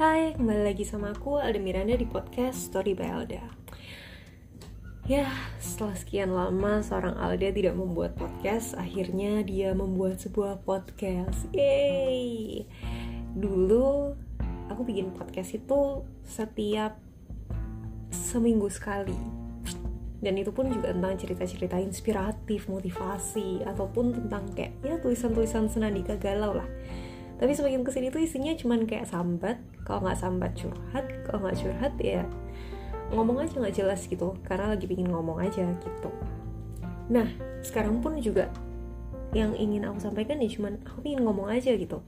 Hai, kembali lagi sama aku Alda Miranda di podcast Story by Alda. Ya, setelah sekian lama seorang Alda tidak membuat podcast Akhirnya dia membuat sebuah podcast. Yeay! Dulu aku bikin podcast itu setiap seminggu sekali. Dan itu pun juga tentang cerita-cerita inspiratif, motivasi, ataupun tentang kayak ya tulisan-tulisan senandika galau lah. Tapi semakin ke sini tuh isinya cuman kayak sambat kalau nggak sambat curhat kalau nggak curhat ya ngomong aja nggak jelas gitu karena lagi pingin ngomong aja gitu. Nah sekarang pun juga yang ingin aku sampaikan ya cuman aku pingin ngomong aja gitu.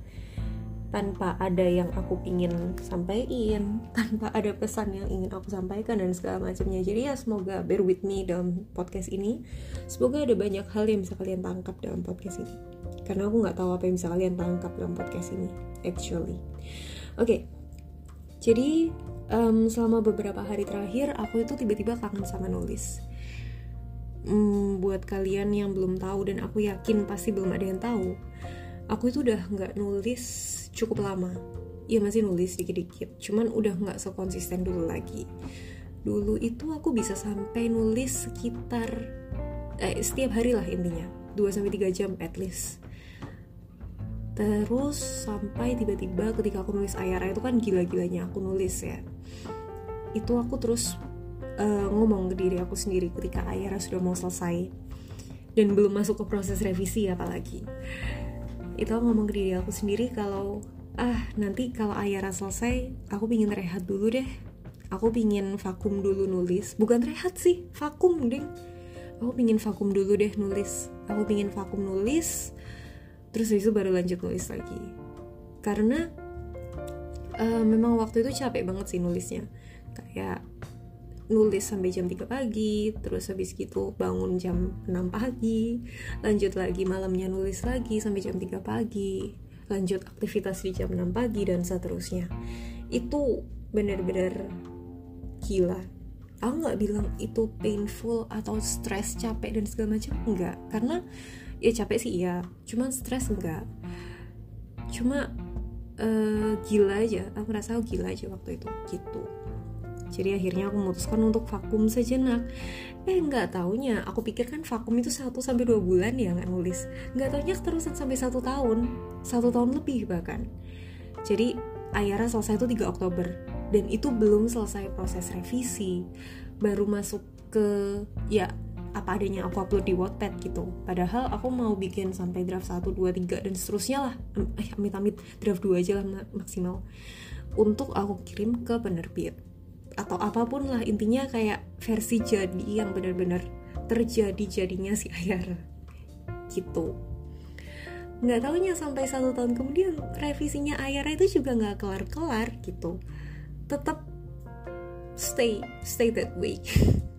Tanpa ada yang aku pingin sampaikan tanpa ada pesan yang ingin aku sampaikan dan segala macamnya. Jadi ya semoga bear with me dalam podcast ini. Semoga ada banyak hal yang bisa kalian tangkap dalam podcast ini. Karena aku nggak tahu apa yang bisa kalian tangkap dalam podcast ini actually. Oke okay. Jadi um, selama beberapa hari terakhir aku itu tiba-tiba kangen sama nulis. Um, buat kalian yang belum tahu dan aku yakin pasti belum ada yang tahu aku itu udah nggak nulis cukup lama. Ya masih nulis dikit-dikit cuman udah nggak sekonsisten dulu lagi. Dulu itu aku bisa sampai nulis sekitar eh, setiap hari lah intinya 2-3 jam at least terus sampai tiba-tiba ketika aku nulis Ayara itu kan gila-gilanya aku nulis ya. Itu aku terus uh, ngomong ke diri aku sendiri ketika Ayara sudah mau selesai. Dan belum masuk ke proses revisi apalagi. Itu aku ngomong ke diri aku sendiri kalau ah nanti kalau Ayara selesai aku pingin rehat dulu deh. Aku pingin vakum dulu nulis. Bukan rehat sih vakum ding aku pingin vakum dulu deh nulis. Aku pingin vakum nulis terus itu baru lanjut nulis lagi. Karena uh, memang waktu itu capek banget sih nulisnya. Kayak nulis sampai jam 3 pagi terus habis gitu bangun jam 6 pagi lanjut lagi malamnya nulis lagi sampai jam 3 pagi lanjut aktivitas di jam 6 pagi dan seterusnya. Itu bener-bener gila. Aku nggak bilang itu painful atau stress capek dan segala macam enggak karena ya capek sih iya. Cuman stres enggak. Cuma uh, gila aja. Aku merasa gila aja waktu itu gitu. Jadi akhirnya aku memutuskan untuk vakum sejenak. Eh nggak taunya. Aku pikir kan vakum itu 1 sampai dua bulan ya nggak nulis. Nggak taunya terusan sampai satu tahun. Satu tahun lebih bahkan. Jadi Ayara selesai itu 3 Oktober. Dan itu belum selesai proses revisi. Baru masuk ke ya apa adanya aku upload di Wattpad gitu. Padahal aku mau bikin sampai draft 1, 2, 3 dan seterusnya lah. Eh amit-amit draft 2 aja lah maksimal. Untuk aku kirim ke penerbit. Atau apa pun lah intinya kayak versi jadi yang benar-benar terjadi jadinya si Ayar. Gitu. Nggak taunya sampai satu tahun kemudian revisinya Ayara itu juga nggak kelar-kelar gitu. Tetap stay stay that way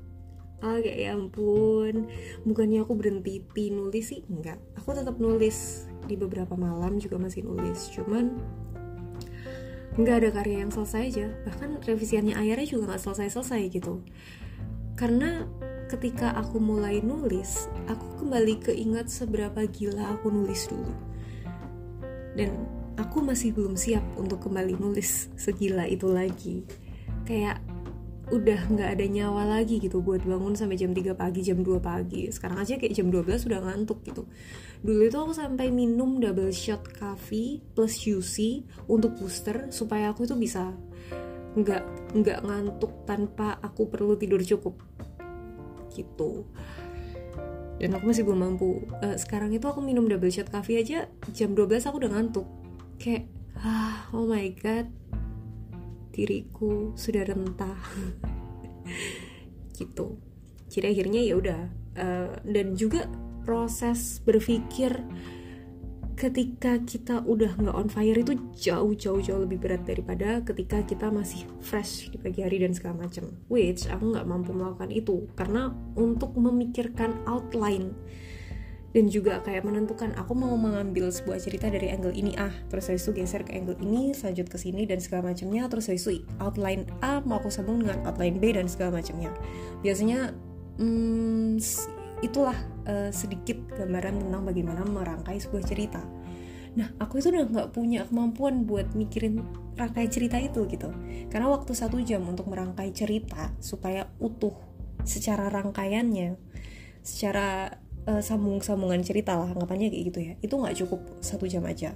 ah kayak ya ampun bukannya aku berhenti nulis sih? Enggak aku tetap nulis. Di beberapa malam juga masih nulis cuman nggak ada karya yang selesai aja. Bahkan revisiannya akhirnya juga nggak selesai-selesai gitu. Karena ketika aku mulai nulis aku kembali keingat seberapa gila aku nulis dulu. Dan aku masih belum siap untuk kembali nulis segila itu lagi. Kayak udah nggak ada nyawa lagi gitu buat bangun sampai jam 3 pagi jam 2 pagi. Sekarang aja kayak jam 12 sudah ngantuk gitu. Dulu itu aku sampai minum double shot coffee plus UC untuk booster supaya aku itu bisa nggak nggak ngantuk tanpa aku perlu tidur cukup gitu. Dan aku masih belum mampu. Uh, sekarang itu aku minum double shot coffee aja jam 12 aku udah ngantuk. Kayak ah oh my god diriku sudah rentah. Gitu. Jadi akhirnya ya udah uh, dan juga proses berpikir ketika kita udah nggak on fire itu jauh jauh jauh lebih berat daripada ketika kita masih fresh di pagi hari dan segala macam. Which aku nggak mampu melakukan itu. Karena untuk memikirkan outline dan juga kayak menentukan aku mau mengambil sebuah cerita dari angle ini. Ah terus saya itu geser ke angle ini lanjut ke sini dan segala macamnya. Terus saya itu outline A mau aku sambung dengan outline B dan segala macamnya. Biasanya hmm, itulah uh, sedikit gambaran tentang bagaimana merangkai sebuah cerita. Nah aku itu udah nggak punya kemampuan buat mikirin rangkai cerita itu gitu. Karena waktu satu jam untuk merangkai cerita supaya utuh secara rangkaiannya secara uh, sambung-sambungan cerita lah anggapannya kayak gitu ya. Itu nggak cukup satu jam aja.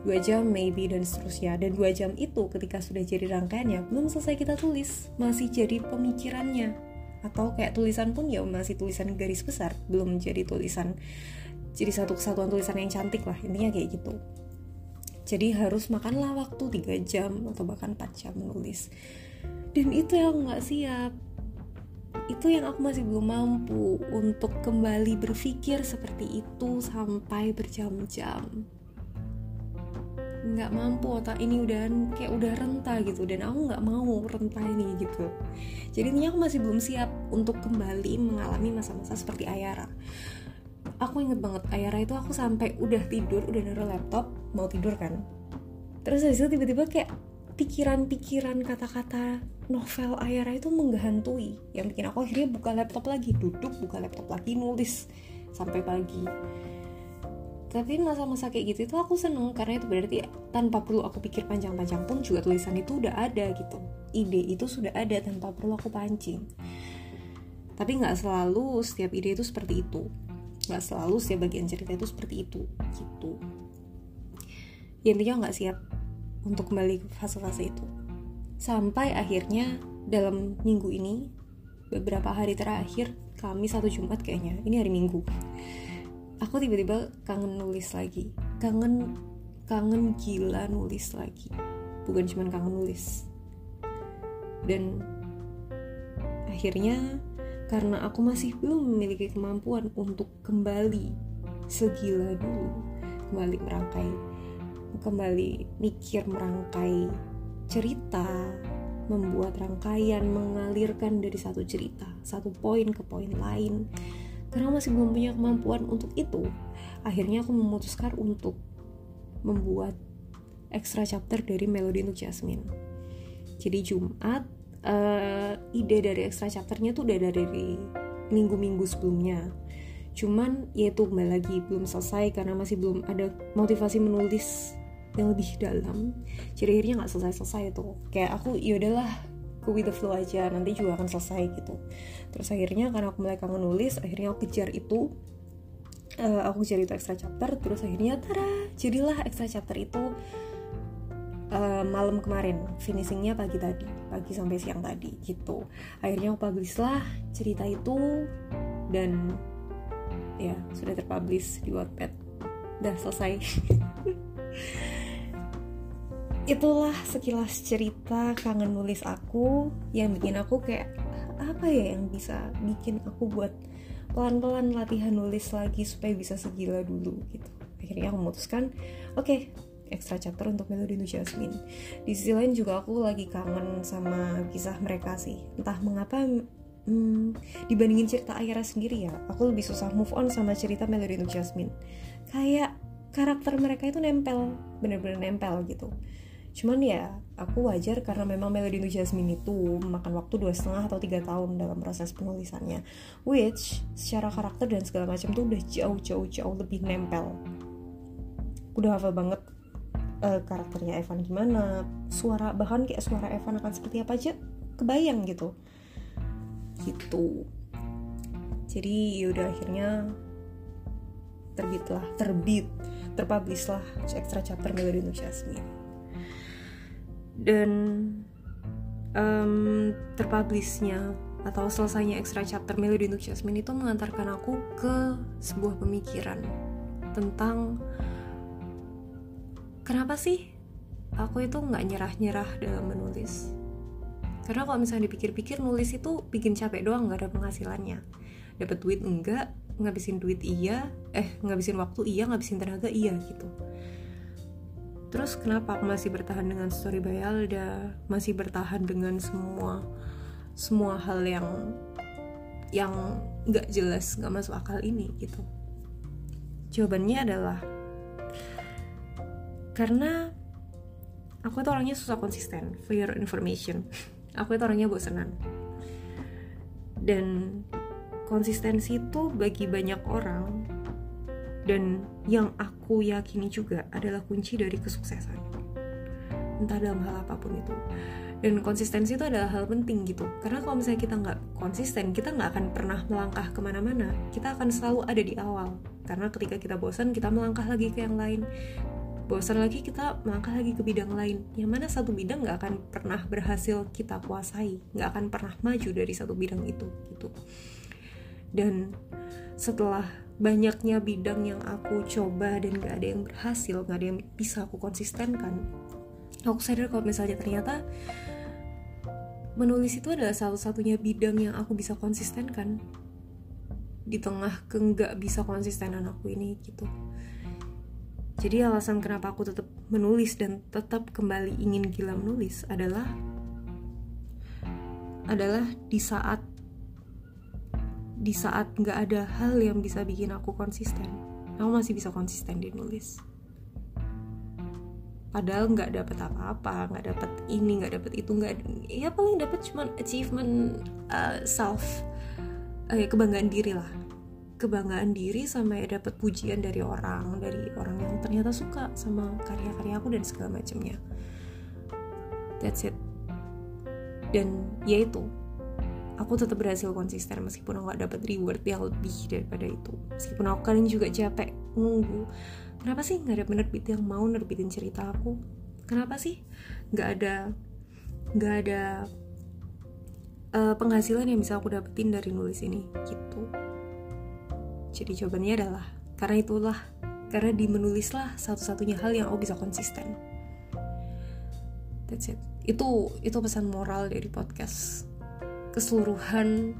Dua jam maybe dan seterusnya. Dan dua jam itu ketika sudah jadi rangkaiannya belum selesai kita tulis. Masih jadi pemikirannya. Atau kayak tulisan pun ya masih tulisan garis besar. Belum jadi tulisan jadi satu kesatuan tulisan yang cantik lah. Intinya kayak gitu. Jadi harus makanlah waktu 3 jam atau bahkan 4 jam menulis. Dan itu yang nggak siap itu yang aku masih belum mampu untuk kembali berpikir seperti itu sampai berjam-jam. Nggak mampu otak ini udah kayak udah renta gitu. Dan aku nggak mau renta ini gitu. Jadi intinya aku masih belum siap untuk kembali mengalami masa-masa seperti Ayara. Aku inget banget Ayara itu aku sampai udah tidur udah naruh laptop mau tidur kan. Terus habis tiba-tiba kayak pikiran-pikiran kata-kata novel Ayara itu menghantui. Yang bikin aku akhirnya buka laptop lagi duduk buka laptop lagi nulis sampai pagi. Tapi masa-masa kayak gitu itu aku seneng karena itu berarti tanpa perlu aku pikir panjang-panjang pun juga tulisan itu udah ada gitu. Ide itu sudah ada tanpa perlu aku pancing. Tapi nggak selalu setiap ide itu seperti itu. Nggak selalu setiap bagian cerita itu seperti itu gitu. Ya, intinya nggak siap untuk kembali ke fase-fase itu. Sampai akhirnya dalam minggu ini beberapa hari terakhir kami satu Jumat kayaknya ini hari Minggu aku tiba-tiba kangen nulis lagi. Kangen kangen gila nulis lagi. Bukan cuma kangen nulis. Dan akhirnya karena aku masih belum memiliki kemampuan untuk kembali segila dulu kembali merangkai kembali mikir merangkai cerita membuat rangkaian mengalirkan dari satu cerita satu poin ke poin lain. Karena masih belum punya kemampuan untuk itu akhirnya aku memutuskan untuk membuat extra chapter dari Melody untuk Jasmine. Jadi Jumat uh, ide dari extra chapternya tuh udah dari minggu-minggu sebelumnya. Cuman ya itu kembali lagi belum selesai karena masih belum ada motivasi menulis lebih dalam. Akhirnya nggak selesai-selesai itu. Kayak aku ya udahlah go with the flow aja nanti juga akan selesai gitu. Terus akhirnya karena aku mulai kangen nulis akhirnya aku kejar itu uh, aku kejar itu extra chapter terus akhirnya tara jadilah extra chapter itu uh, malam kemarin finishingnya pagi tadi pagi sampai siang tadi gitu. Akhirnya aku publish lah cerita itu dan ya sudah terpublish di Wattpad. Udah selesai itulah sekilas cerita kangen nulis aku yang bikin aku kayak apa ya yang bisa bikin aku buat pelan-pelan latihan nulis lagi supaya bisa segila dulu gitu. Akhirnya aku memutuskan oke okay, extra chapter untuk Melody Nu Jasmine di sisi lain juga aku lagi kangen sama kisah mereka sih. Entah mengapa hmm, dibandingin cerita Ayara sendiri ya aku lebih susah move on sama cerita Melody Nu Jasmine kayak karakter mereka itu nempel bener-bener nempel gitu cuman ya aku wajar karena memang Melody Nu Jasmine itu memakan waktu dua setengah atau tiga tahun dalam proses penulisannya. Which secara karakter dan segala macam tuh udah jauh jauh jauh lebih nempel. Udah hafal banget uh, karakternya Evan gimana suara bahkan kayak suara Evan akan seperti apa aja kebayang gitu. Gitu. Jadi yaudah akhirnya terbit lah terbit terpublish lah extra chapter Melody Nu Jasmine dan um, terpublishnya atau selesainya extra chapter Melody untuk Jasmine itu mengantarkan aku ke sebuah pemikiran tentang kenapa sih aku itu nggak nyerah-nyerah dalam menulis. Karena kalau misalnya dipikir-pikir nulis itu bikin capek doang nggak ada penghasilannya. Dapat duit enggak ngabisin duit iya eh ngabisin waktu iya ngabisin tenaga iya gitu Terus kenapa aku masih bertahan dengan story Bayalda, masih bertahan dengan semua semua hal yang yang nggak jelas, nggak masuk akal ini gitu. Jawabannya adalah karena aku itu orangnya susah konsisten. For your information, aku itu orangnya bosenan. Dan konsistensi itu bagi banyak orang dan yang aku yakini juga adalah kunci dari kesuksesan. Entah dalam hal apa pun itu. Dan konsistensi itu adalah hal penting gitu. Karena kalau misalnya kita nggak konsisten kita nggak akan pernah melangkah ke mana-mana. Kita akan selalu ada di awal. Karena ketika kita bosan kita melangkah lagi ke yang lain. Bosan lagi kita melangkah lagi ke bidang lain. Yang mana satu bidang nggak akan pernah berhasil kita kuasai. Nggak akan pernah maju dari satu bidang itu gitu. Dan setelah banyaknya bidang yang aku coba dan gak ada yang berhasil gak ada yang bisa aku konsistenkan. Aku sadar kalau misalnya ternyata menulis itu adalah satu-satunya bidang yang aku bisa konsistenkan di tengah ke nggak bisa konsistenan aku ini gitu. Jadi alasan kenapa aku tetap menulis dan tetap kembali ingin gila menulis adalah adalah di saat di saat nggak ada hal yang bisa bikin aku konsisten. Aku masih bisa konsisten di nulis. Padahal nggak dapet apa-apa nggak dapet ini nggak dapet itu nggak ya paling dapet cuma achievement uh, self uh, kebanggaan diri lah. Kebanggaan diri sama ya dapat pujian dari orang dari orang yang ternyata suka sama karya-karya aku dan segala macamnya. That's it. Dan ya itu aku tetap berhasil konsisten meskipun aku gak dapat reward yang lebih daripada itu. Meskipun aku kalian juga capek nunggu. Kenapa sih nggak ada penerbit yang mau nerbitin cerita aku? Kenapa sih nggak ada nggak ada uh, penghasilan yang bisa aku dapetin dari nulis ini? Gitu. Jadi jawabannya adalah karena itulah karena di menulislah satu-satunya hal yang aku bisa konsisten. That's it. Itu itu pesan moral dari podcast keseluruhan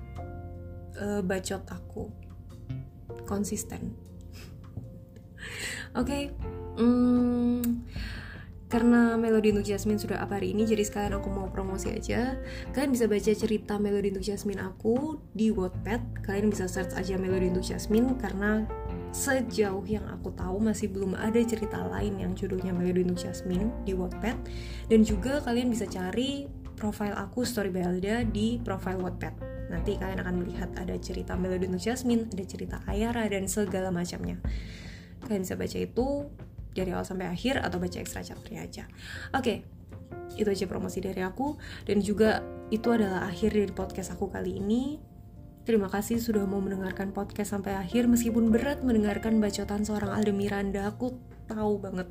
uh, bacot aku konsisten. Oke, okay. hmm, karena Melody untuk Jasmine sudah apa hari ini jadi sekalian aku mau promosi aja kalian bisa baca cerita Melody untuk Jasmine aku di Wattpad kalian bisa search aja Melody untuk Jasmine karena sejauh yang aku tahu masih belum ada cerita lain yang judulnya Melody untuk Jasmine di Wattpad dan juga kalian bisa cari profile aku Story Belda di profile Wattpad nanti kalian akan melihat ada cerita Melody untuk Jasmine ada cerita Ayara dan segala macamnya kalian bisa baca itu dari awal sampai akhir atau baca ekstra chapternya aja. Oke, okay, itu aja promosi dari aku dan juga itu adalah akhir dari podcast aku kali ini. Terima kasih sudah mau mendengarkan podcast sampai akhir meskipun berat mendengarkan bacotan seorang Alde Miranda. Aku tahu banget.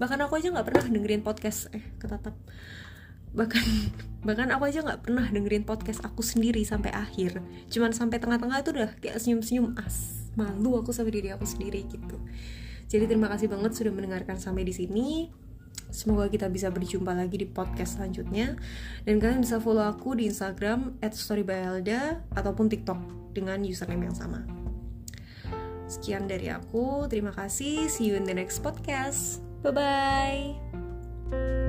Bahkan aku aja nggak pernah dengerin podcast eh ketatap. Bahkan bahkan aku aja nggak pernah dengerin podcast aku sendiri sampai akhir. Cuman sampai tengah-tengah itu udah kayak senyum-senyum as malu aku sama diri aku sendiri gitu. Jadi terima kasih banget sudah mendengarkan sampai di sini. Semoga kita bisa berjumpa lagi di podcast selanjutnya Dan kalian bisa follow aku di Instagram storybyelda Ataupun TikTok dengan username yang sama Sekian dari aku Terima kasih See you in the next podcast Bye-bye